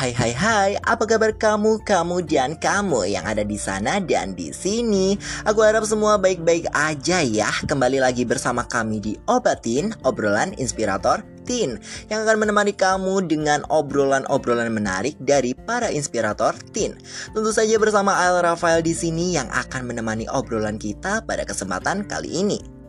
Hai hai hai, apa kabar kamu, kamu dan kamu yang ada di sana dan di sini? Aku harap semua baik-baik aja ya. Kembali lagi bersama kami di Obatin, obrolan inspirator Tin yang akan menemani kamu dengan obrolan-obrolan menarik dari para inspirator Tin. Tentu saja bersama Al Rafael di sini yang akan menemani obrolan kita pada kesempatan kali ini.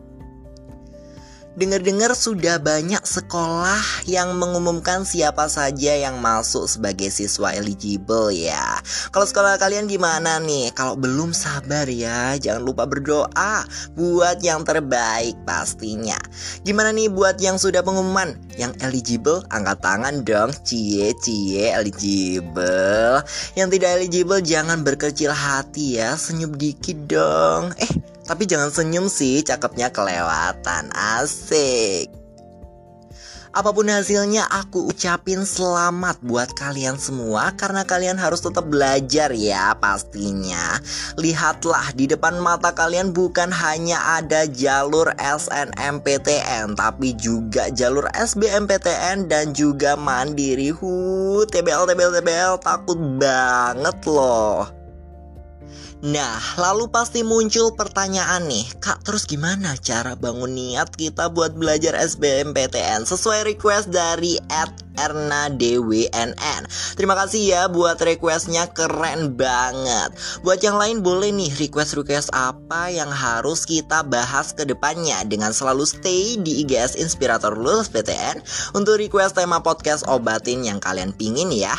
Dengar-dengar sudah banyak sekolah yang mengumumkan siapa saja yang masuk sebagai siswa eligible ya. Kalau sekolah kalian gimana nih? Kalau belum sabar ya, jangan lupa berdoa buat yang terbaik pastinya. Gimana nih buat yang sudah pengumuman? Yang eligible angkat tangan dong. Cie cie eligible. Yang tidak eligible jangan berkecil hati ya, senyum dikit dong. Eh, tapi jangan senyum sih, cakepnya kelewatan. Asik. Apa pun hasilnya aku ucapin selamat buat kalian semua karena kalian harus tetap belajar ya pastinya. Lihatlah di depan mata kalian bukan hanya ada jalur SNMPTN tapi juga jalur SBMPTN dan juga mandiri. Hu, TBL TBL TBL takut banget loh. Nah, lalu pasti muncul pertanyaan nih, Kak, terus gimana cara bangun niat kita buat belajar SBMPTN sesuai request dari at Erna DWNN Terima kasih ya buat requestnya keren banget. Buat yang lain boleh nih request-request apa yang harus kita bahas ke depannya Dengan selalu stay di IGS Inspirator Lulus PTN Untuk request tema podcast obatin yang kalian pingin ya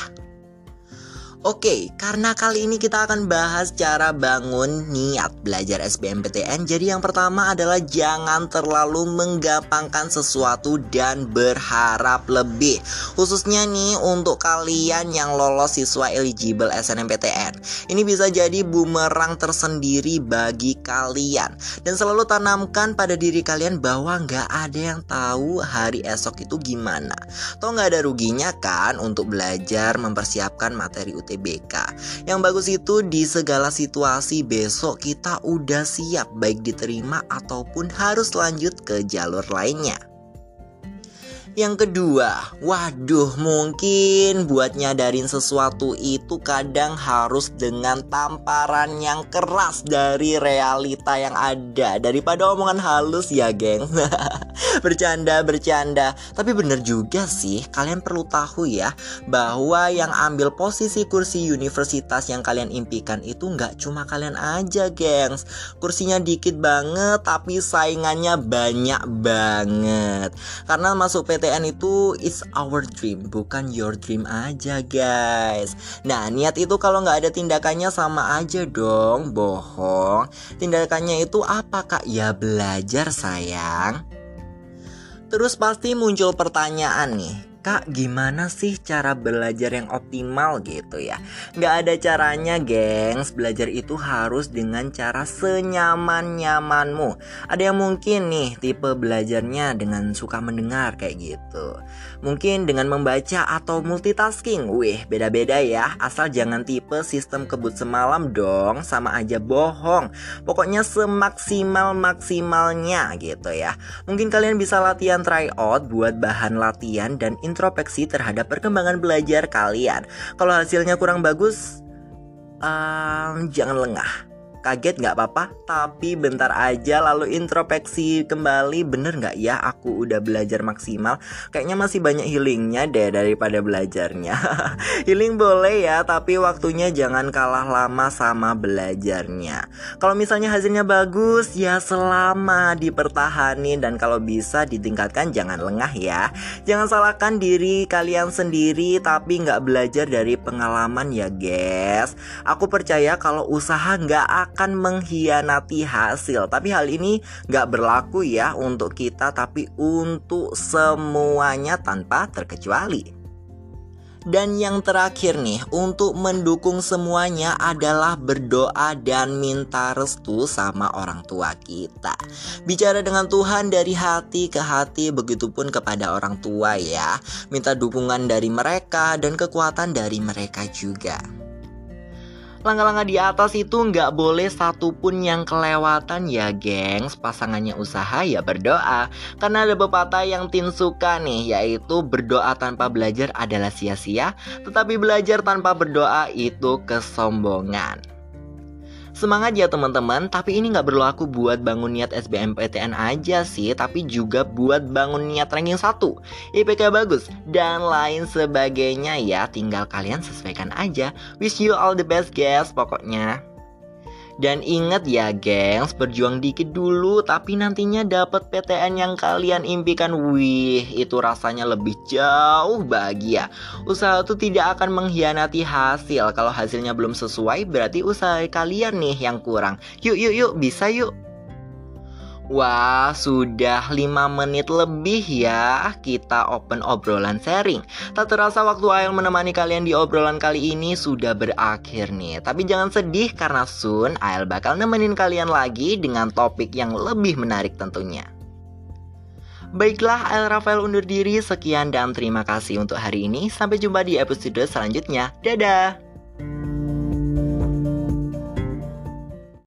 Oke, karena kali ini kita akan bahas cara bangun niat belajar SBMPTN. Jadi yang pertama adalah jangan terlalu menggampangkan sesuatu dan berharap lebih. Khususnya nih untuk kalian yang lolos siswa eligible SNMPTN. Ini bisa jadi bumerang tersendiri bagi kalian. Dan selalu tanamkan pada diri kalian bahwa nggak ada yang tahu hari esok itu gimana. Toh nggak ada ruginya kan untuk belajar mempersiapkan materi UTBK UTBK. Yang bagus itu di segala situasi besok kita udah siap baik diterima ataupun harus lanjut ke jalur lainnya. Yang kedua, waduh mungkin buat nyadarin sesuatu itu kadang harus dengan tamparan yang keras dari realita yang ada Daripada omongan halus ya geng Bercanda, bercanda Tapi bener juga sih, kalian perlu tahu ya Bahwa yang ambil posisi kursi universitas yang kalian impikan itu nggak cuma kalian aja gengs Kursinya dikit banget tapi saingannya banyak banget Karena masuk PT PTN itu is our dream, bukan your dream aja guys. Nah niat itu kalau nggak ada tindakannya sama aja dong, bohong. Tindakannya itu apa kak? Ya belajar sayang. Terus pasti muncul pertanyaan nih, Kak, gimana sih cara belajar yang optimal gitu ya? Gak ada caranya, gengs. Belajar itu harus dengan cara senyaman-nyamanmu. Ada yang mungkin nih tipe belajarnya dengan suka mendengar kayak gitu. Mungkin dengan membaca atau multitasking. Wih, beda-beda ya. Asal jangan tipe sistem kebut semalam dong, sama aja bohong. Pokoknya semaksimal-maksimalnya gitu ya. Mungkin kalian bisa latihan try out buat bahan latihan dan introspeksi terhadap perkembangan belajar kalian. Kalau hasilnya kurang bagus, um, jangan lengah Kaget nggak apa-apa, tapi bentar aja lalu introspeksi kembali. Bener nggak ya? Aku udah belajar maksimal. Kayaknya masih banyak healingnya deh daripada belajarnya. Healing boleh ya, tapi waktunya jangan kalah lama sama belajarnya. Kalau misalnya hasilnya bagus, ya selama dipertahanin. Dan kalau bisa ditingkatkan jangan lengah ya. Jangan salahkan diri kalian sendiri tapi nggak belajar dari pengalaman ya guys. Aku percaya kalau usaha nggak mengkhianati hasil. Tapi hal ini gak berlaku ya untuk kita, tapi untuk semuanya tanpa terkecuali. Dan yang terakhir nih, untuk mendukung semuanya adalah berdoa dan minta restu sama orang tua kita. Bicara dengan Tuhan dari hati ke hati, begitupun kepada orang tua ya. Minta dukungan dari mereka dan kekuatan dari mereka juga. Langkah-langkah di atas itu nggak boleh satupun yang kelewatan ya gengs. Pasangannya usaha ya berdoa. Karena ada pepatah yang Tin suka nih Yaitu berdoa tanpa belajar adalah sia-sia. Tetapi belajar tanpa berdoa itu kesombongan Semangat ya teman-teman, tapi ini nggak berlaku buat bangun niat SBMPTN aja sih, tapi juga buat bangun niat ranking 1, IPK bagus, dan lain sebagainya ya. Tinggal kalian sesuaikan aja. Wish you all the best guys, pokoknya. Dan ingat ya gengs, berjuang dikit dulu tapi nantinya dapat PTN yang kalian impikan. Wih, itu rasanya lebih jauh bahagia. Usaha itu tidak akan mengkhianati hasil. Kalau hasilnya belum sesuai berarti usaha kalian nih yang kurang. Yuk yuk yuk, bisa yuk. Wah, sudah 5 menit lebih ya kita open obrolan sharing. Tak terasa waktu Ael menemani kalian di obrolan kali ini sudah berakhir nih. Tapi jangan sedih karena soon Ael bakal nemenin kalian lagi dengan topik yang lebih menarik tentunya. Baiklah, Ael Rafael undur diri. Sekian dan terima kasih untuk hari ini. Sampai jumpa di episode selanjutnya. Dadah!